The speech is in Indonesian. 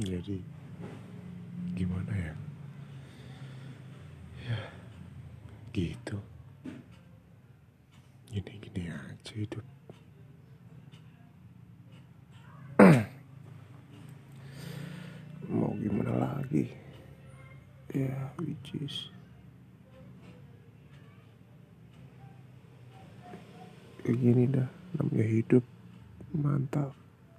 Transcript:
Jadi gimana ya? Ya, gitu. Gini-gini aja hidup. Mau gimana lagi? Ya, which is kayak gini dah namanya hidup mantap